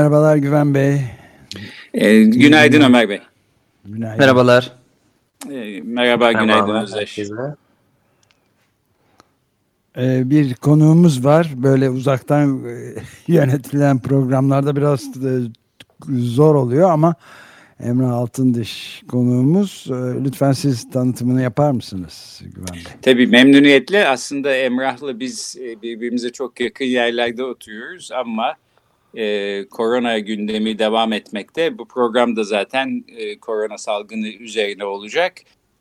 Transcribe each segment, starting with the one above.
Merhabalar Güven Bey. E, günaydın Ömer Bey. Günaydın. Merhabalar. E, merhaba, günaydın Özdeş. Ee, bir konuğumuz var. Böyle uzaktan e, yönetilen programlarda biraz e, zor oluyor ama Emrah Altındış konuğumuz. Lütfen siz tanıtımını yapar mısınız Güven Bey? Tabii memnuniyetle. Aslında Emrah'la biz e, birbirimize çok yakın yerlerde oturuyoruz ama e, korona gündemi devam etmekte. Bu programda zaten e, korona salgını üzerine olacak.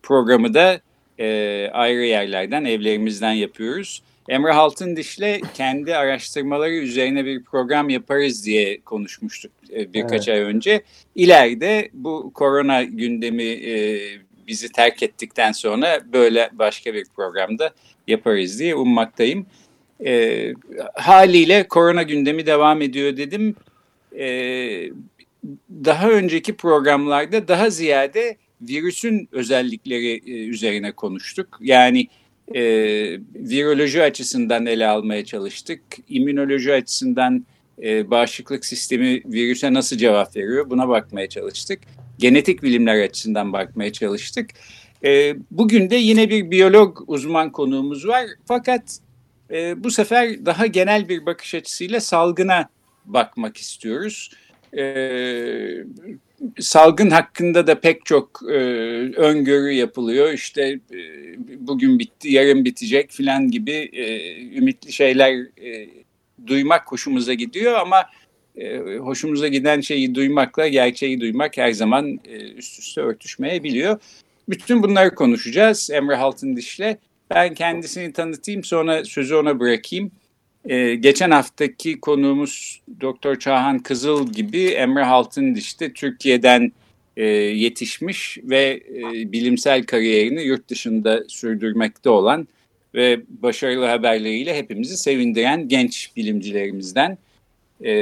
Programı da e, ayrı yerlerden, evlerimizden yapıyoruz. Emre Altındiş'le kendi araştırmaları üzerine bir program yaparız diye konuşmuştuk e, birkaç evet. ay önce. İleride bu korona gündemi e, bizi terk ettikten sonra böyle başka bir programda yaparız diye ummaktayım. E, haliyle korona gündemi devam ediyor dedim. E, daha önceki programlarda daha ziyade virüsün özellikleri e, üzerine konuştuk. Yani e, viroloji açısından ele almaya çalıştık. İmmünoloji açısından e, bağışıklık sistemi virüse nasıl cevap veriyor buna bakmaya çalıştık. Genetik bilimler açısından bakmaya çalıştık. E, bugün de yine bir biyolog uzman konuğumuz var. Fakat e, bu sefer daha genel bir bakış açısıyla salgına bakmak istiyoruz. E, salgın hakkında da pek çok e, öngörü yapılıyor. İşte e, bugün bitti, yarın bitecek filan gibi e, ümitli şeyler e, duymak hoşumuza gidiyor ama e, hoşumuza giden şeyi duymakla gerçeği duymak her zaman e, üst üste örtüşmeyebiliyor. Bütün bunları konuşacağız Emre Altındiş'le. Ben kendisini tanıtayım sonra sözü ona bırakayım. Ee, geçen haftaki konuğumuz Doktor Çağhan Kızıl gibi Emre Haltındiş de Türkiye'den e, yetişmiş ve e, bilimsel kariyerini yurt dışında sürdürmekte olan ve başarılı haberleriyle hepimizi sevindiren genç bilimcilerimizden. E,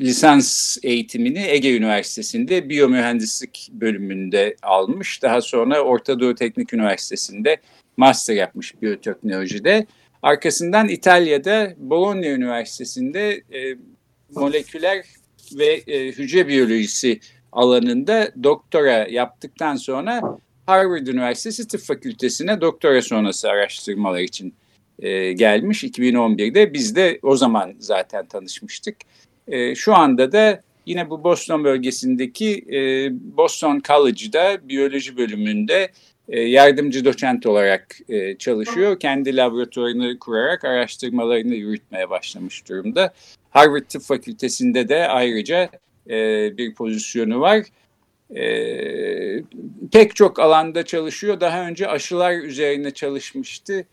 lisans eğitimini Ege Üniversitesi'nde biyomühendislik bölümünde almış. Daha sonra Orta Doğu Teknik Üniversitesi'nde master yapmış biyoteknolojide. Arkasından İtalya'da Bologna Üniversitesi'nde e, moleküler ve e, hücre biyolojisi alanında doktora yaptıktan sonra Harvard Üniversitesi Tıp Fakültesi'ne doktora sonrası araştırmalar için e, gelmiş 2011'de. Biz de o zaman zaten tanışmıştık. E, şu anda da yine bu Boston bölgesindeki e, Boston College'da biyoloji bölümünde yardımcı doçent olarak e, çalışıyor. Kendi laboratuvarını kurarak araştırmalarını yürütmeye başlamış durumda. Harvard Tıp Fakültesi'nde de ayrıca e, bir pozisyonu var. Pek çok alanda çalışıyor. Daha önce aşılar üzerine çalışmıştı.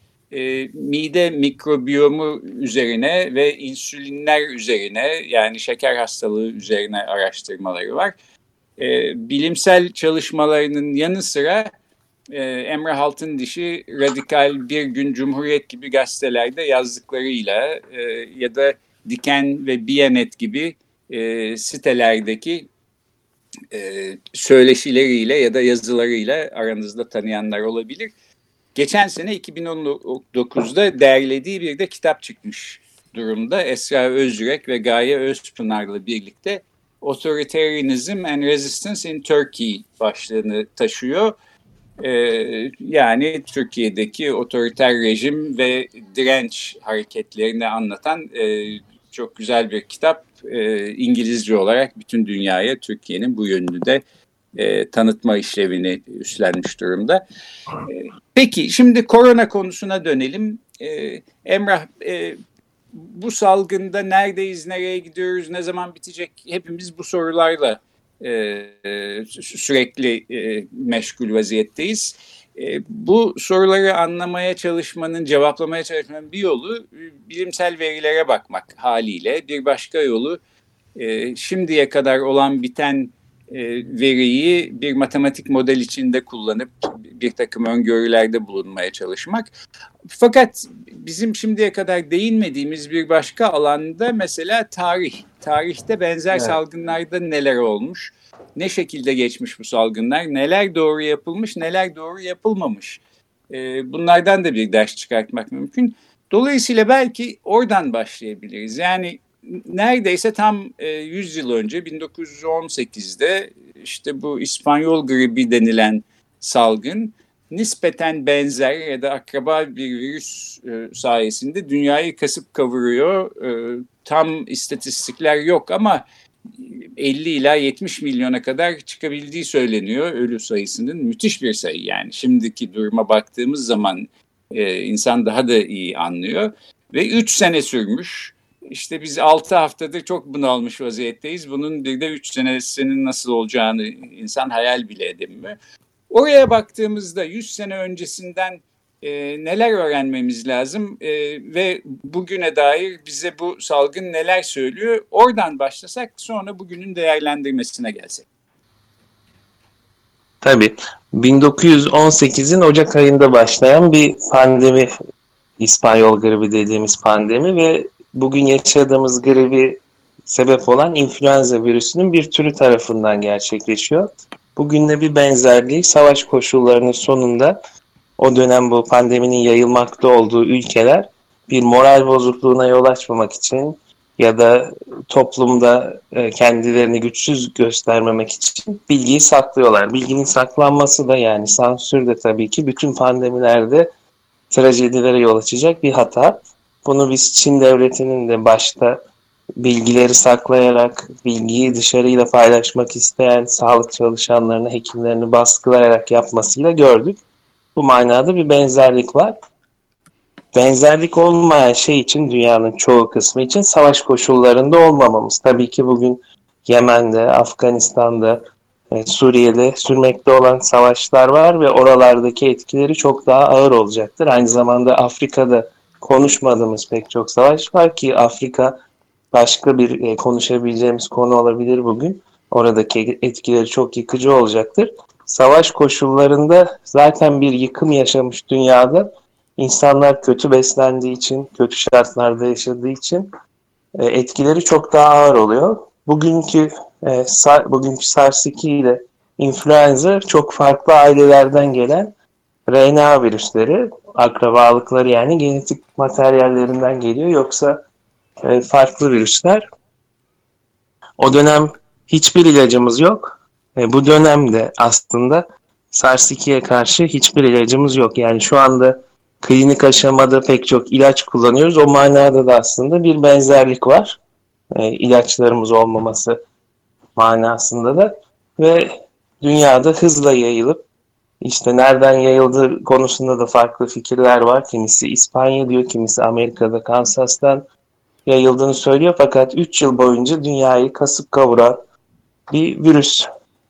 Mide mikrobiyomu üzerine ve insülinler üzerine yani şeker hastalığı üzerine araştırmaları var. Bilimsel çalışmalarının yanı sıra e, Emre Halt'ın dişi radikal bir gün Cumhuriyet gibi gazetelerde yazdıklarıyla e, ya da Diken ve Biyanet gibi e, sitelerdeki e, söyleşileriyle ya da yazılarıyla aranızda tanıyanlar olabilir. Geçen sene 2019'da derlediği bir de kitap çıkmış durumda. Esra Özürek ve Gaye Özpınar'la birlikte Authoritarianism and Resistance in Turkey başlığını taşıyor. Ee, yani Türkiye'deki otoriter rejim ve direnç hareketlerini anlatan e, çok güzel bir kitap. E, İngilizce olarak bütün dünyaya Türkiye'nin bu yönünü de e, tanıtma işlevini üstlenmiş durumda. Peki şimdi korona konusuna dönelim. Emrah bu salgında neredeyiz, nereye gidiyoruz, ne zaman bitecek hepimiz bu sorularla e, sürekli e, meşgul vaziyetteyiz. E, bu soruları anlamaya çalışmanın, cevaplamaya çalışmanın bir yolu bilimsel verilere bakmak haliyle. Bir başka yolu şimdiye kadar olan biten veriyi bir matematik model içinde kullanıp bir takım öngörülerde bulunmaya çalışmak. Fakat bizim şimdiye kadar değinmediğimiz bir başka alanda mesela tarih. Tarihte benzer evet. salgınlarda neler olmuş? Ne şekilde geçmiş bu salgınlar? Neler doğru yapılmış, neler doğru yapılmamış? E, bunlardan da bir ders çıkartmak mümkün. Dolayısıyla belki oradan başlayabiliriz. Yani neredeyse tam 100 yıl önce 1918'de işte bu İspanyol gribi denilen salgın nispeten benzer ya da akraba bir virüs e, sayesinde dünyayı kasıp kavuruyor. E, tam istatistikler yok ama 50 ila 70 milyona kadar çıkabildiği söyleniyor ölü sayısının. Müthiş bir sayı yani. Şimdiki duruma baktığımız zaman e, insan daha da iyi anlıyor. Ve 3 sene sürmüş. İşte biz 6 haftadır çok bunalmış vaziyetteyiz. Bunun bir de 3 senesinin nasıl olacağını insan hayal bile edemiyor. Oraya baktığımızda 100 sene öncesinden e, neler öğrenmemiz lazım e, ve bugüne dair bize bu salgın neler söylüyor? Oradan başlasak sonra bugünün değerlendirmesine gelsek. Tabii. 1918'in Ocak ayında başlayan bir pandemi, İspanyol gribi dediğimiz pandemi ve bugün yaşadığımız gribi sebep olan influenza virüsünün bir türü tarafından gerçekleşiyor. Bugünle bir benzerliği savaş koşullarının sonunda o dönem bu pandeminin yayılmakta olduğu ülkeler bir moral bozukluğuna yol açmamak için ya da toplumda e, kendilerini güçsüz göstermemek için bilgiyi saklıyorlar. Bilginin saklanması da yani sansür de tabii ki bütün pandemilerde trajedilere yol açacak bir hata. Bunu biz Çin devletinin de başta bilgileri saklayarak, bilgiyi dışarıyla paylaşmak isteyen sağlık çalışanlarını, hekimlerini baskılayarak yapmasıyla gördük. Bu manada bir benzerlik var. Benzerlik olmayan şey için dünyanın çoğu kısmı için savaş koşullarında olmamamız. Tabii ki bugün Yemen'de, Afganistan'da, e, Suriye'de sürmekte olan savaşlar var ve oralardaki etkileri çok daha ağır olacaktır. Aynı zamanda Afrika'da konuşmadığımız pek çok savaş var ki Afrika başka bir e, konuşabileceğimiz konu olabilir bugün. Oradaki etkileri çok yıkıcı olacaktır. Savaş koşullarında zaten bir yıkım yaşamış dünyada insanlar kötü beslendiği için, kötü şartlarda yaşadığı için e, etkileri çok daha ağır oluyor. Bugünkü e, sar, bugünkü SARS-2 ile influenza çok farklı ailelerden gelen RNA virüsleri, akrabalıkları yani genetik materyallerinden geliyor. Yoksa e, farklı virüsler. O dönem hiçbir ilacımız yok. E, bu dönemde aslında SARS-2'ye karşı hiçbir ilacımız yok. Yani şu anda klinik aşamada pek çok ilaç kullanıyoruz. O manada da aslında bir benzerlik var. E, ilaçlarımız olmaması manasında da ve dünyada hızla yayılıp işte nereden yayıldığı konusunda da farklı fikirler var. Kimisi İspanya diyor, kimisi Amerika'da Kansas'tan yayıldığını söylüyor. Fakat 3 yıl boyunca dünyayı kasıp kavuran bir virüs.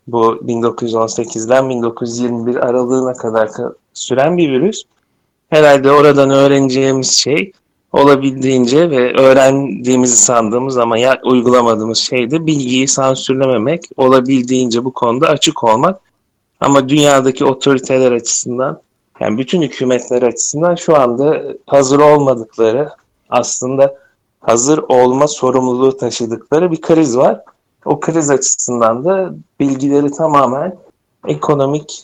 Bu 1918'den 1921 aralığına kadar süren bir virüs. Herhalde oradan öğreneceğimiz şey olabildiğince ve öğrendiğimizi sandığımız ama ya uygulamadığımız şey de bilgiyi sansürlememek, olabildiğince bu konuda açık olmak. Ama dünyadaki otoriteler açısından, yani bütün hükümetler açısından şu anda hazır olmadıkları aslında hazır olma sorumluluğu taşıdıkları bir kriz var. O kriz açısından da bilgileri tamamen ekonomik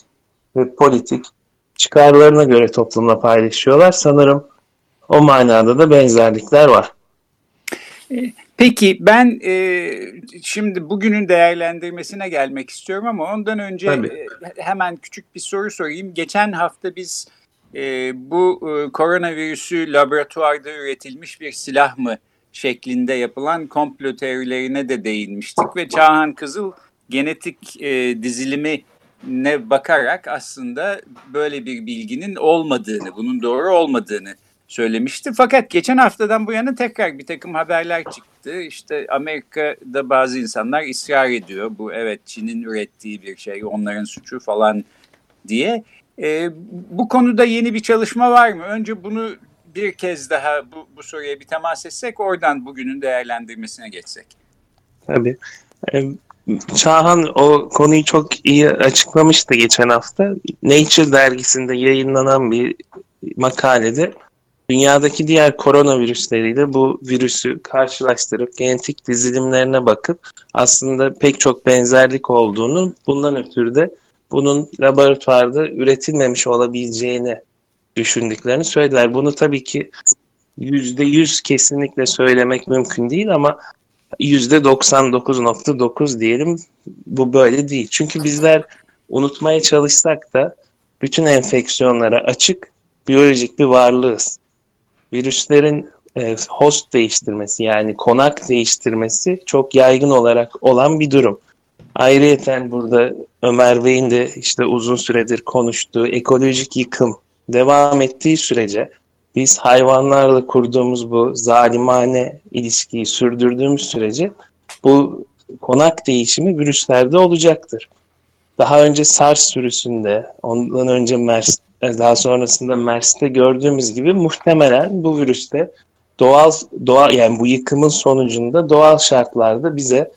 ve politik çıkarlarına göre toplumla paylaşıyorlar. Sanırım o manada da benzerlikler var. E, peki ben e, şimdi bugünün değerlendirmesine gelmek istiyorum ama ondan önce e, hemen küçük bir soru sorayım. Geçen hafta biz e, bu e, koronavirüsü laboratuvarda üretilmiş bir silah mı şeklinde yapılan komplo teorilerine de değinmiştik ve Çağhan Kızıl genetik e, dizilimi ne bakarak aslında böyle bir bilginin olmadığını, bunun doğru olmadığını söylemişti. Fakat geçen haftadan bu yana tekrar bir takım haberler çıktı. İşte Amerika'da bazı insanlar ısrar ediyor. Bu evet Çin'in ürettiği bir şey, onların suçu falan diye. E, bu konuda yeni bir çalışma var mı? Önce bunu bir kez daha bu, bu soruya bir temas etsek oradan bugünün değerlendirmesine geçsek. Tabii. E, Çağhan o konuyu çok iyi açıklamıştı geçen hafta. Nature dergisinde yayınlanan bir makalede dünyadaki diğer koronavirüsleriyle bu virüsü karşılaştırıp genetik dizilimlerine bakıp aslında pek çok benzerlik olduğunu bundan ötürü de bunun laboratuvarda üretilmemiş olabileceğini düşündüklerini söylediler. Bunu tabii ki yüzde yüz kesinlikle söylemek mümkün değil ama yüzde 99.9 diyelim bu böyle değil. Çünkü bizler unutmaya çalışsak da bütün enfeksiyonlara açık biyolojik bir varlığız. Virüslerin e, host değiştirmesi yani konak değiştirmesi çok yaygın olarak olan bir durum. Ayrıyeten burada Ömer Bey'in de işte uzun süredir konuştuğu ekolojik yıkım devam ettiği sürece biz hayvanlarla kurduğumuz bu zalimane ilişkiyi sürdürdüğümüz sürece bu konak değişimi virüslerde olacaktır. Daha önce SARS sürüsünde, ondan önce MERS, daha sonrasında MERS'te gördüğümüz gibi muhtemelen bu virüste doğal doğal yani bu yıkımın sonucunda doğal şartlarda bize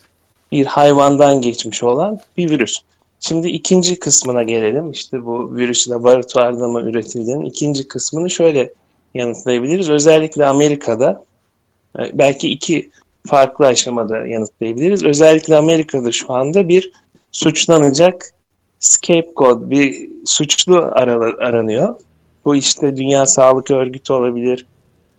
bir hayvandan geçmiş olan bir virüs. Şimdi ikinci kısmına gelelim. İşte bu virüs laboratuvarda mı üretildiğinin ikinci kısmını şöyle yanıtlayabiliriz. Özellikle Amerika'da e, belki iki farklı aşamada yanıtlayabiliriz. Özellikle Amerika'da şu anda bir suçlanacak scapegoat, bir suçlu aranıyor. Bu işte Dünya Sağlık Örgütü olabilir,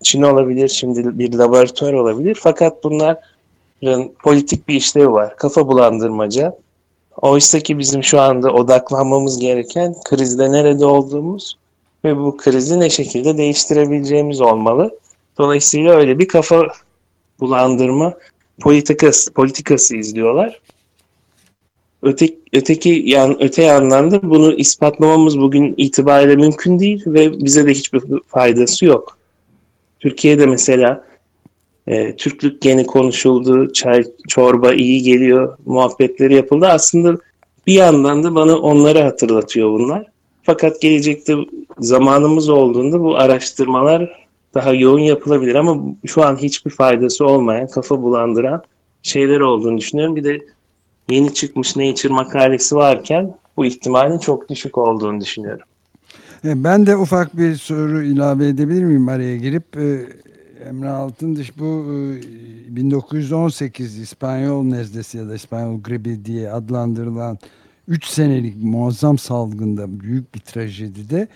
Çin olabilir, şimdi bir laboratuvar olabilir. Fakat bunların politik bir işlevi var. Kafa bulandırmaca. Oysa ki bizim şu anda odaklanmamız gereken krizde nerede olduğumuz ve bu krizi ne şekilde değiştirebileceğimiz olmalı. Dolayısıyla öyle bir kafa bulandırma politikası, politikası izliyorlar. Öteki, öteki yan, öte yandan da bunu ispatlamamız bugün itibariyle mümkün değil ve bize de hiçbir faydası yok. Türkiye'de mesela e, Türklük geni konuşuldu, çay, çorba iyi geliyor, muhabbetleri yapıldı. Aslında bir yandan da bana onları hatırlatıyor bunlar. Fakat gelecekte zamanımız olduğunda bu araştırmalar daha yoğun yapılabilir ama şu an hiçbir faydası olmayan, kafa bulandıran şeyler olduğunu düşünüyorum. Bir de yeni çıkmış Nature makalesi varken bu ihtimalin çok düşük olduğunu düşünüyorum. E, ben de ufak bir soru ilave edebilir miyim araya girip? Emre Altındış bu 1918 e, İspanyol nezdesi ya da İspanyol gribi diye adlandırılan 3 senelik muazzam salgında büyük bir trajedide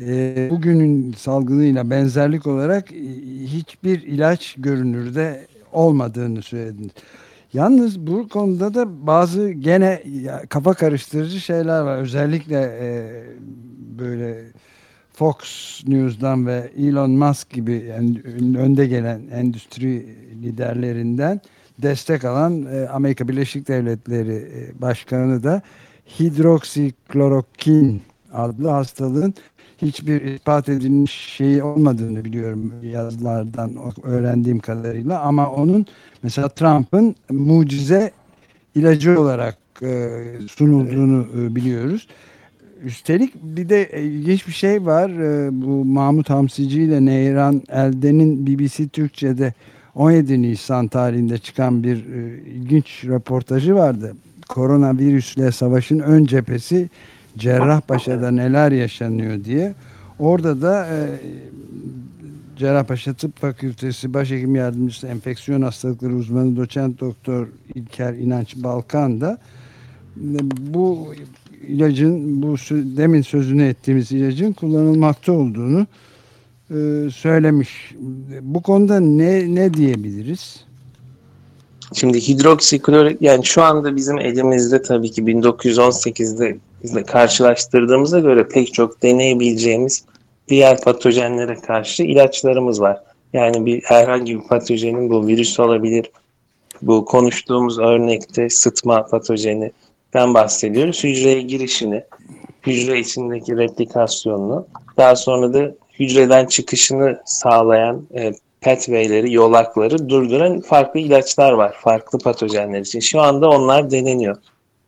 e, bugünün salgınıyla benzerlik olarak e, hiçbir ilaç görünürde olmadığını söylediniz. Yalnız bu konuda da bazı gene kafa karıştırıcı şeyler var. Özellikle e, böyle Fox News'dan ve Elon Musk gibi önde gelen endüstri liderlerinden destek alan e, Amerika Birleşik Devletleri e, Başkanı da hidroksiklorokin adlı hastalığın hiçbir ispat edilmiş şeyi olmadığını biliyorum yazılardan öğrendiğim kadarıyla ama onun mesela Trump'ın mucize ilacı olarak e, sunulduğunu e, biliyoruz. Üstelik bir de ilginç bir şey var. E, bu Mahmut Hamsici ile Neyran Elden'in BBC Türkçe'de 17 Nisan tarihinde çıkan bir e, ilginç röportajı vardı. Koronavirüsle savaşın ön cephesi Cerrahpaşa'da neler yaşanıyor diye. Orada da e, Cerrahpaşa Tıp Fakültesi Başhekim Yardımcısı Enfeksiyon Hastalıkları Uzmanı Doçent Doktor İlker İnanç Balkan da e, bu ilacın bu demin sözünü ettiğimiz ilacın kullanılmakta olduğunu e, söylemiş. Bu konuda ne ne diyebiliriz? Şimdi hidroksiklorik yani şu anda bizim elimizde tabii ki 1918'de bizle karşılaştırdığımıza göre pek çok deneyebileceğimiz diğer patojenlere karşı ilaçlarımız var. Yani bir herhangi bir patojenin bu virüs olabilir. Bu konuştuğumuz örnekte sıtma patojeninden bahsediyoruz. Hücreye girişini, hücre içindeki replikasyonunu, daha sonra da hücreden çıkışını sağlayan e, pathway'leri, yolakları durduran farklı ilaçlar var. Farklı patojenler için. Şu anda onlar deneniyor.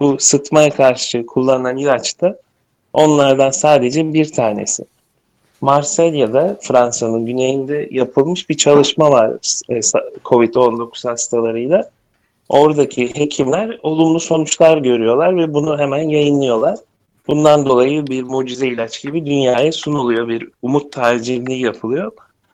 Bu sıtmaya karşı kullanılan ilaç da Onlardan sadece bir tanesi. Marsilya'da Fransa'nın güneyinde yapılmış bir çalışma var e, COVID-19 hastalarıyla. Oradaki hekimler olumlu sonuçlar görüyorlar ve bunu hemen yayınlıyorlar. Bundan dolayı bir mucize ilaç gibi dünyaya sunuluyor. Bir umut tacirliği yapılıyor.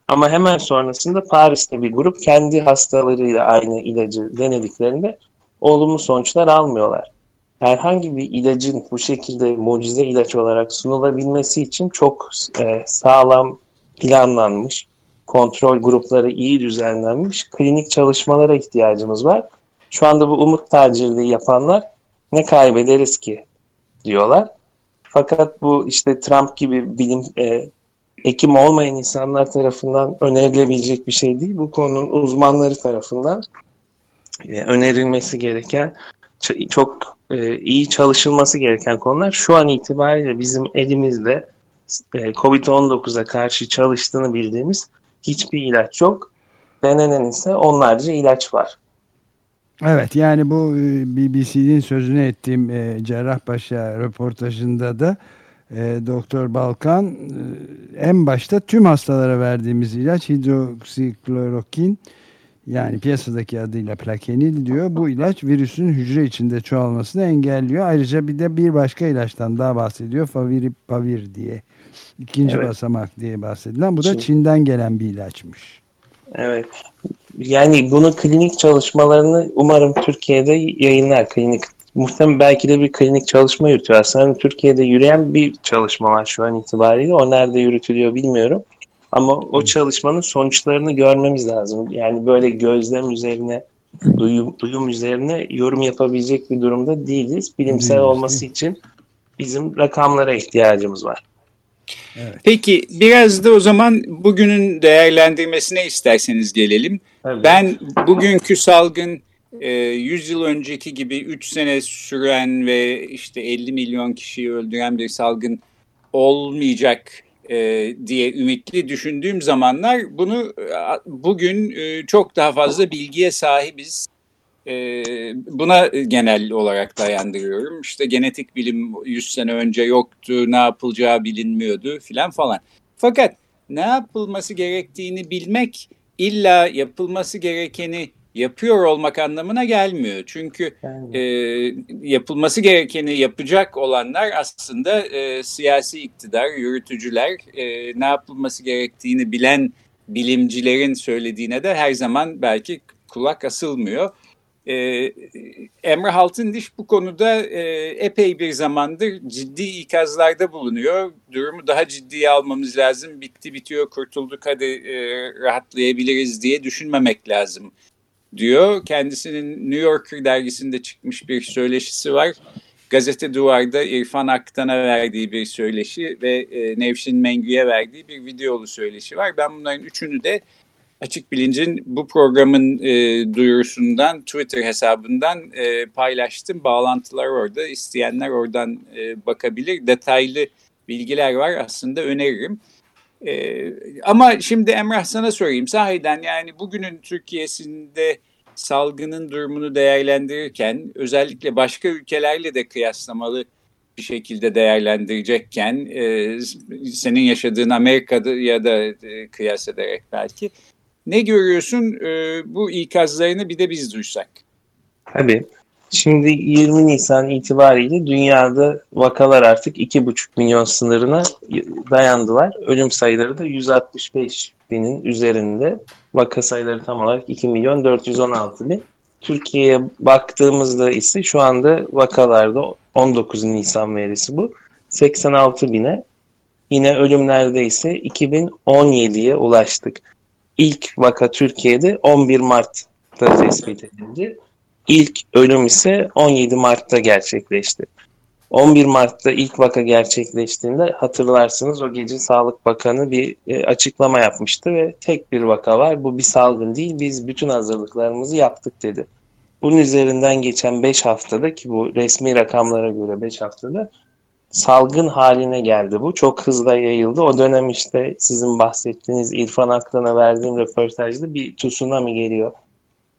Ama hemen sonrasında Paris'te bir grup kendi hastalarıyla aynı ilacı denediklerinde olumlu sonuçlar almıyorlar. Herhangi bir ilacın bu şekilde mucize ilaç olarak sunulabilmesi için çok e, sağlam planlanmış, kontrol grupları iyi düzenlenmiş klinik çalışmalara ihtiyacımız var. Şu anda bu umut tacirliği yapanlar ne kaybederiz ki diyorlar. Fakat bu işte Trump gibi bilim e, hekim olmayan insanlar tarafından önerilebilecek bir şey değil. Bu konunun uzmanları tarafından e, önerilmesi gereken çok e, iyi çalışılması gereken konular. Şu an itibariyle bizim elimizde e, COVID-19'a karşı çalıştığını bildiğimiz hiçbir ilaç yok. Denenen ise onlarca ilaç var. Evet yani bu e, BBC'nin sözünü ettiğim e, Cerrahpaşa röportajında da e, Doktor Balkan e, en başta tüm hastalara verdiğimiz ilaç hidroksiklorokin yani piyasadaki adıyla plakenil diyor. Bu ilaç virüsün hücre içinde çoğalmasını engelliyor. Ayrıca bir de bir başka ilaçtan daha bahsediyor. Faviripavir diye. ikinci evet. basamak diye bahsedilen. Bu da Çin. Çin'den gelen bir ilaçmış. Evet. Yani bunu klinik çalışmalarını umarım Türkiye'de yayınlar klinik muhtemelen belki de bir klinik çalışma yürütüyor. Aslında Türkiye'de yürüyen bir çalışma var şu an itibariyle. O nerede yürütülüyor bilmiyorum. Ama o çalışmanın sonuçlarını görmemiz lazım. Yani böyle gözlem üzerine, duyum, duyum üzerine yorum yapabilecek bir durumda değiliz. Bilimsel olması için bizim rakamlara ihtiyacımız var. Evet. Peki biraz da o zaman bugünün değerlendirmesine isterseniz gelelim. Tabii. Ben bugünkü salgın 100 yıl önceki gibi 3 sene süren ve işte 50 milyon kişiyi öldüren bir salgın olmayacak e, diye ümitli düşündüğüm zamanlar bunu bugün e, çok daha fazla bilgiye sahibiz. E, buna genel olarak dayandırıyorum. İşte genetik bilim 100 sene önce yoktu, ne yapılacağı bilinmiyordu filan falan. Fakat ne yapılması gerektiğini bilmek illa yapılması gerekeni yapıyor olmak anlamına gelmiyor. Çünkü e, yapılması gerekeni yapacak olanlar aslında e, siyasi iktidar, yürütücüler, e, ne yapılması gerektiğini bilen bilimcilerin söylediğine de her zaman belki kulak asılmıyor. E, Emre Haltındiş bu konuda e, epey bir zamandır ciddi ikazlarda bulunuyor. Durumu daha ciddiye almamız lazım. Bitti bitiyor kurtulduk hadi e, rahatlayabiliriz diye düşünmemek lazım diyor. Kendisinin New Yorker dergisinde çıkmış bir söyleşisi var. Gazete Duvar'da İrfan Aktan'a verdiği bir söyleşi ve e, Nevşin Mengü'ye verdiği bir videolu söyleşi var. Ben bunların üçünü de Açık Bilinc'in bu programın e, duyurusundan Twitter hesabından e, paylaştım. Bağlantılar orada. İsteyenler oradan e, bakabilir. Detaylı bilgiler var aslında öneririm. Ee, ama şimdi Emrah sana sorayım. Sahiden yani bugünün Türkiye'sinde salgının durumunu değerlendirirken özellikle başka ülkelerle de kıyaslamalı bir şekilde değerlendirecekken e, senin yaşadığın Amerika'da ya da e, kıyas ederek belki ne görüyorsun e, bu ikazlarını bir de biz duysak? Tabii. Şimdi 20 Nisan itibariyle dünyada vakalar artık 2,5 milyon sınırına dayandılar. Ölüm sayıları da 165 binin üzerinde. Vaka sayıları tam olarak 2 milyon 416 bin. Türkiye'ye baktığımızda ise şu anda vakalarda 19 Nisan verisi bu. 86 bine. Yine ölümlerde ise 2017'ye ulaştık. İlk vaka Türkiye'de 11 Mart'ta tespit edildi. İlk ölüm ise 17 Mart'ta gerçekleşti. 11 Mart'ta ilk vaka gerçekleştiğinde hatırlarsınız o gece Sağlık Bakanı bir e, açıklama yapmıştı ve tek bir vaka var bu bir salgın değil biz bütün hazırlıklarımızı yaptık dedi. Bunun üzerinden geçen 5 haftada ki bu resmi rakamlara göre 5 haftada salgın haline geldi bu. Çok hızla yayıldı. O dönem işte sizin bahsettiğiniz İrfan Aktan'a verdiğim röportajda bir tsunami geliyor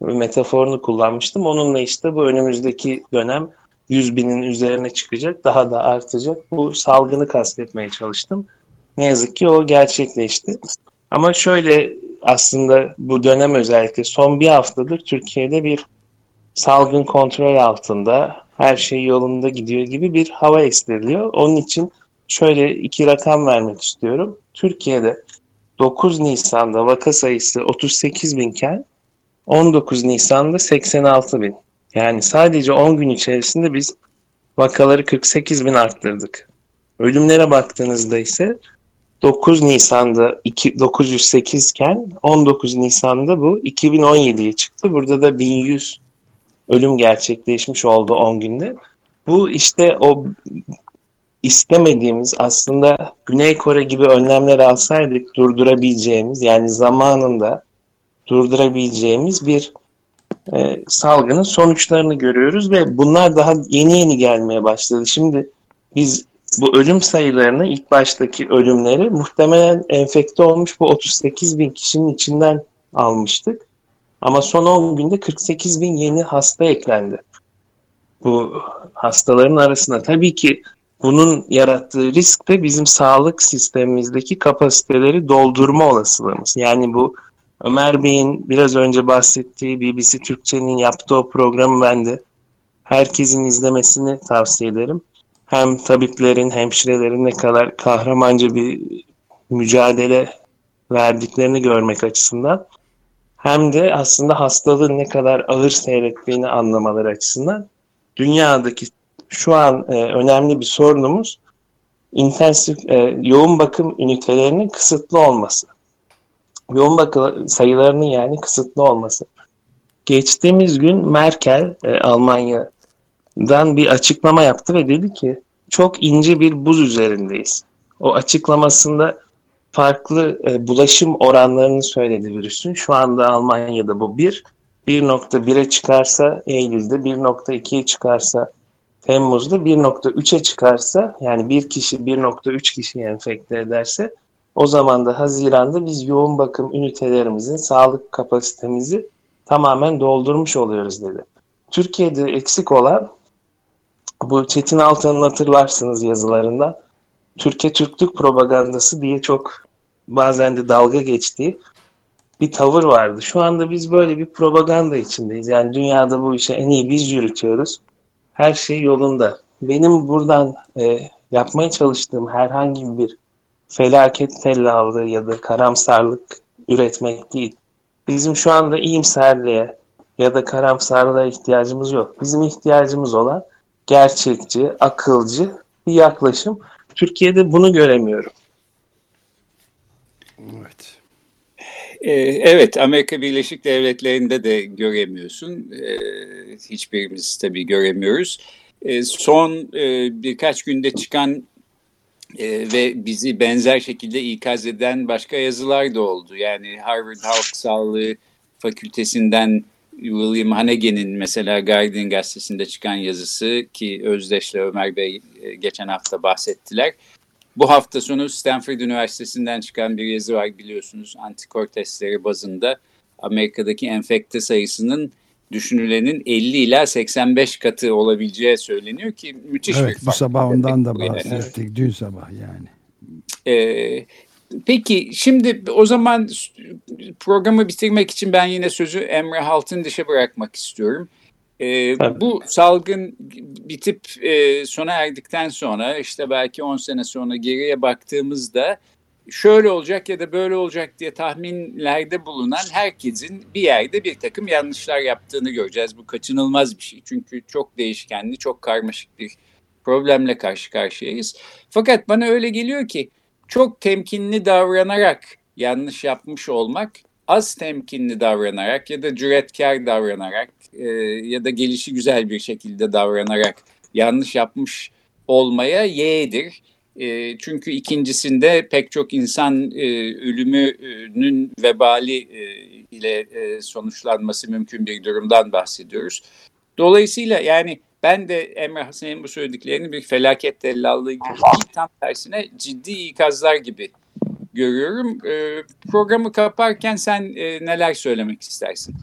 metaforunu kullanmıştım. Onunla işte bu önümüzdeki dönem 100 binin üzerine çıkacak, daha da artacak. Bu salgını kastetmeye çalıştım. Ne yazık ki o gerçekleşti. Ama şöyle aslında bu dönem özellikle son bir haftadır Türkiye'de bir salgın kontrol altında, her şey yolunda gidiyor gibi bir hava estiriliyor. Onun için şöyle iki rakam vermek istiyorum. Türkiye'de 9 Nisan'da vaka sayısı 38 binken 19 Nisan'da 86 bin. Yani sadece 10 gün içerisinde biz vakaları 48 bin arttırdık. Ölümlere baktığınızda ise 9 Nisan'da 2, 908 iken 19 Nisan'da bu 2017'ye çıktı. Burada da 1100 ölüm gerçekleşmiş oldu 10 günde. Bu işte o istemediğimiz aslında Güney Kore gibi önlemler alsaydık durdurabileceğimiz yani zamanında durdurabileceğimiz bir e, salgının sonuçlarını görüyoruz ve bunlar daha yeni yeni gelmeye başladı. Şimdi biz bu ölüm sayılarını ilk baştaki ölümleri muhtemelen enfekte olmuş bu 38 bin kişinin içinden almıştık. Ama son 10 günde 48 bin yeni hasta eklendi. Bu hastaların arasında tabii ki bunun yarattığı risk de bizim sağlık sistemimizdeki kapasiteleri doldurma olasılığımız. Yani bu Ömer Bey'in biraz önce bahsettiği BBC Türkçe'nin yaptığı o programı ben de herkesin izlemesini tavsiye ederim. Hem tabiplerin, hemşirelerin ne kadar kahramanca bir mücadele verdiklerini görmek açısından hem de aslında hastalığın ne kadar ağır seyrettiğini anlamaları açısından dünyadaki şu an e, önemli bir sorunumuz intensif e, yoğun bakım ünitelerinin kısıtlı olması. Yoğun bakım sayılarının yani kısıtlı olması. Geçtiğimiz gün Merkel e, Almanya'dan bir açıklama yaptı ve dedi ki çok ince bir buz üzerindeyiz. O açıklamasında farklı e, bulaşım oranlarını söyledi virüsün. Şu anda Almanya'da bu 1, 1.1'e çıkarsa Eylül'de, 1.2'ye çıkarsa Temmuz'da 1.3'e çıkarsa yani bir kişi 1.3 kişiyi enfekte ederse o zaman da Haziran'da biz yoğun bakım ünitelerimizin sağlık kapasitemizi tamamen doldurmuş oluyoruz dedi. Türkiye'de eksik olan bu Çetin Altan'ın hatırlarsınız yazılarından Türkiye Türklük propagandası diye çok bazen de dalga geçtiği bir tavır vardı. Şu anda biz böyle bir propaganda içindeyiz. Yani dünyada bu işe en iyi biz yürütüyoruz. Her şey yolunda. Benim buradan e, yapmaya çalıştığım herhangi bir felaket tellallığı ya da karamsarlık üretmek değil. Bizim şu anda iyimserliğe ya da karamsarlığa ihtiyacımız yok. Bizim ihtiyacımız olan gerçekçi, akılcı bir yaklaşım. Türkiye'de bunu göremiyorum. Evet. Ee, evet, Amerika Birleşik Devletleri'nde de göremiyorsun. Ee, hiçbirimiz tabii göremiyoruz. Ee, son e, birkaç günde çıkan e, ve bizi benzer şekilde ikaz eden başka yazılar da oldu. Yani Harvard Halk Sağlığı Fakültesinden William Hanege'nin mesela Guardian gazetesinde çıkan yazısı ki Özdeş'le Ömer Bey e, geçen hafta bahsettiler. Bu hafta sonu Stanford Üniversitesi'nden çıkan bir yazı var biliyorsunuz antikor testleri bazında Amerika'daki enfekte sayısının düşünülenin 50 ila 85 katı olabileceği söyleniyor ki müthiş evet, bir fark. Bu sabah ondan da bahsettik yani. dün sabah yani. Ee, Peki şimdi o zaman programı bitirmek için ben yine sözü Emre Haltın dışa bırakmak istiyorum. Ee, bu salgın bitip e, sona erdikten sonra işte belki 10 sene sonra geriye baktığımızda şöyle olacak ya da böyle olacak diye tahminlerde bulunan herkesin bir yerde bir takım yanlışlar yaptığını göreceğiz. Bu kaçınılmaz bir şey çünkü çok değişkenli, çok karmaşık bir problemle karşı karşıyayız. Fakat bana öyle geliyor ki çok temkinli davranarak yanlış yapmış olmak, az temkinli davranarak ya da cüretkar davranarak e, ya da gelişi güzel bir şekilde davranarak yanlış yapmış olmaya yeğdir. E, çünkü ikincisinde pek çok insan e, ölümünün vebali e, ile e, sonuçlanması mümkün bir durumdan bahsediyoruz. Dolayısıyla yani ben de Emre Hasan'ın bu söylediklerini bir felaket tellallığı gibi tam tersine ciddi ikazlar gibi görüyorum. E, programı kaparken sen e, neler söylemek istersin?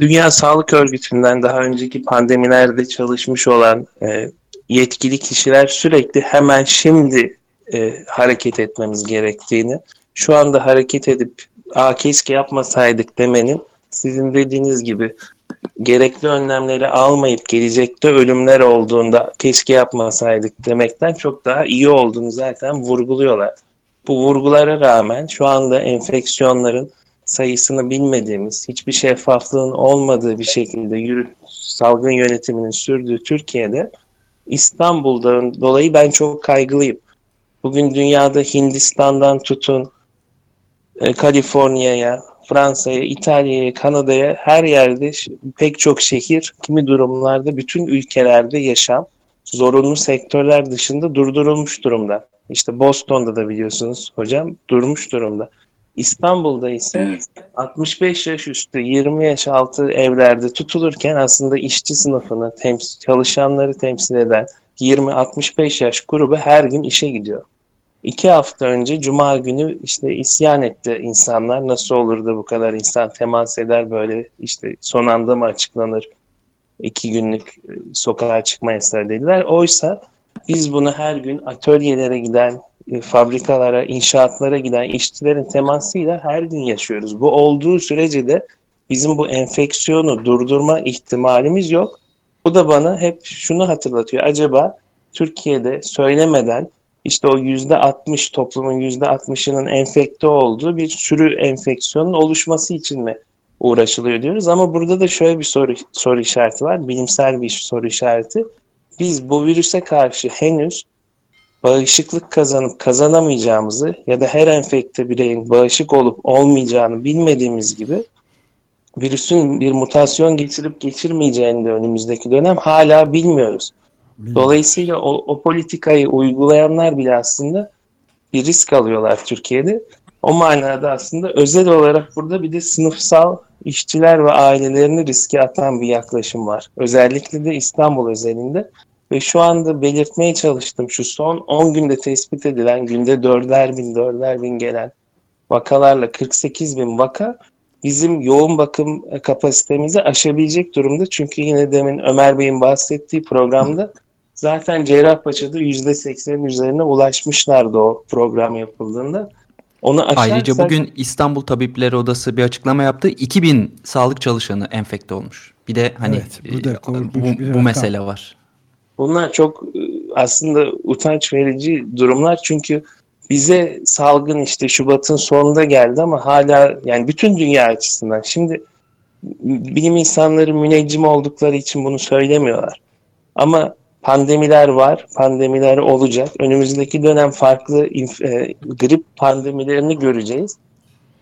Dünya Sağlık Örgütü'nden daha önceki pandemilerde çalışmış olan e, yetkili kişiler sürekli hemen şimdi e, hareket etmemiz gerektiğini, şu anda hareket edip Aa, keşke yapmasaydık demenin sizin dediğiniz gibi gerekli önlemleri almayıp gelecekte ölümler olduğunda keşke yapmasaydık demekten çok daha iyi olduğunu zaten vurguluyorlar. Bu vurgulara rağmen şu anda enfeksiyonların sayısını bilmediğimiz, hiçbir şeffaflığın olmadığı bir şekilde yürü, salgın yönetiminin sürdüğü Türkiye'de İstanbul'dan dolayı ben çok kaygılıyım. Bugün dünyada Hindistan'dan tutun, e, Kaliforniya'ya, Fransa'ya, İtalya'ya, Kanada'ya her yerde pek çok şehir, kimi durumlarda bütün ülkelerde yaşam zorunlu sektörler dışında durdurulmuş durumda. İşte Boston'da da biliyorsunuz hocam durmuş durumda. İstanbul'da ise 65 yaş üstü 20 yaş altı evlerde tutulurken aslında işçi sınıfını temsil, çalışanları temsil eden 20-65 yaş grubu her gün işe gidiyor. İki hafta önce Cuma günü işte isyan etti insanlar. Nasıl olur da bu kadar insan temas eder böyle işte son anda mı açıklanır iki günlük e, sokağa çıkma yasağı dediler. Oysa biz bunu her gün atölyelere giden, e, fabrikalara, inşaatlara giden işçilerin temasıyla her gün yaşıyoruz. Bu olduğu sürece de bizim bu enfeksiyonu durdurma ihtimalimiz yok. Bu da bana hep şunu hatırlatıyor. Acaba Türkiye'de söylemeden işte o yüzde 60 toplumun yüzde 60'ının enfekte olduğu bir sürü enfeksiyonun oluşması için mi uğraşılıyor diyoruz. Ama burada da şöyle bir soru, soru işareti var. Bilimsel bir soru işareti. Biz bu virüse karşı henüz bağışıklık kazanıp kazanamayacağımızı ya da her enfekte bireyin bağışık olup olmayacağını bilmediğimiz gibi virüsün bir mutasyon geçirip geçirmeyeceğini de önümüzdeki dönem hala bilmiyoruz. Dolayısıyla o, o politikayı uygulayanlar bile aslında bir risk alıyorlar Türkiye'de. O manada aslında özel olarak burada bir de sınıfsal işçiler ve ailelerini riske atan bir yaklaşım var. Özellikle de İstanbul özelinde. Ve şu anda belirtmeye çalıştım şu son 10 günde tespit edilen günde 4'er bin 4'er bin gelen vakalarla 48 bin vaka bizim yoğun bakım kapasitemizi aşabilecek durumda. Çünkü yine demin Ömer Bey'in bahsettiği programda zaten Cerrahpaşa'da %80'in üzerine ulaşmışlardı o program yapıldığında. Onu açarsak... Ayrıca bugün İstanbul Tabipleri Odası bir açıklama yaptı. 2000 sağlık çalışanı enfekte olmuş. Bir de hani evet, bu, da bu, bu mesele var. Bunlar çok e, aslında utanç verici durumlar çünkü bize salgın işte Şubat'ın sonunda geldi ama hala yani bütün dünya açısından şimdi bilim insanları müneccim oldukları için bunu söylemiyorlar. Ama pandemiler var, pandemiler olacak. Önümüzdeki dönem farklı e, grip pandemilerini göreceğiz.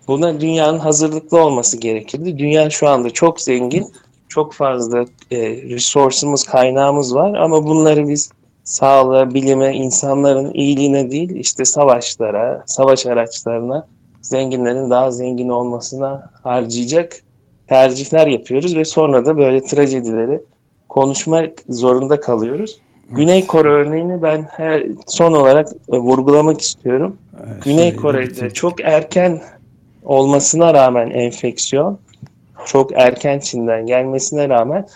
Buna dünyanın hazırlıklı olması gerekirdi. Dünya şu anda çok zengin, çok fazla e, resource'umuz, kaynağımız var ama bunları biz sağlığa, bilime, insanların iyiliğine değil, işte savaşlara, savaş araçlarına, zenginlerin daha zengin olmasına harcayacak tercihler yapıyoruz ve sonra da böyle trajedileri konuşmak zorunda kalıyoruz. Güney Kore örneğini ben her, son olarak e, vurgulamak istiyorum. Evet, Güney Kore'de çok erken olmasına rağmen enfeksiyon, çok erken Çin'den gelmesine rağmen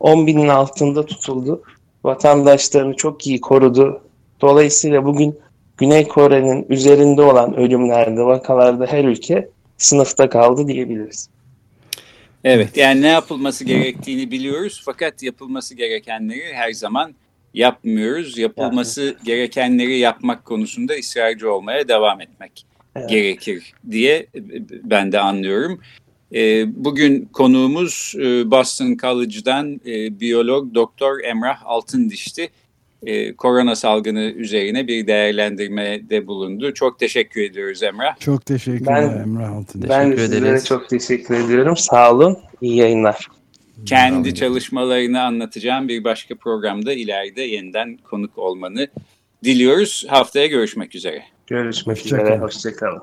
10 binin altında tutuldu. Vatandaşlarını çok iyi korudu. Dolayısıyla bugün Güney Kore'nin üzerinde olan ölümlerde, vakalarda her ülke sınıfta kaldı diyebiliriz. Evet yani ne yapılması gerektiğini biliyoruz fakat yapılması gerekenleri her zaman yapmıyoruz. Yapılması yani. gerekenleri yapmak konusunda ısrarcı olmaya devam etmek evet. gerekir diye ben de anlıyorum. E, bugün konuğumuz e, Boston College'dan e, biyolog Doktor Emrah Altındiş'ti e, korona salgını üzerine bir değerlendirmede bulundu. Çok teşekkür ediyoruz Emrah. Çok teşekkürler ben, Emrah Altın. Ben teşekkür sizlere ederiz. çok teşekkür ediyorum. Sağ olun. İyi yayınlar. Kendi çalışmalarını anlatacağım bir başka programda ileride yeniden konuk olmanı diliyoruz. Haftaya görüşmek üzere. Görüşmek Hoşça üzere. Hoşçakalın. Hoşçakalın.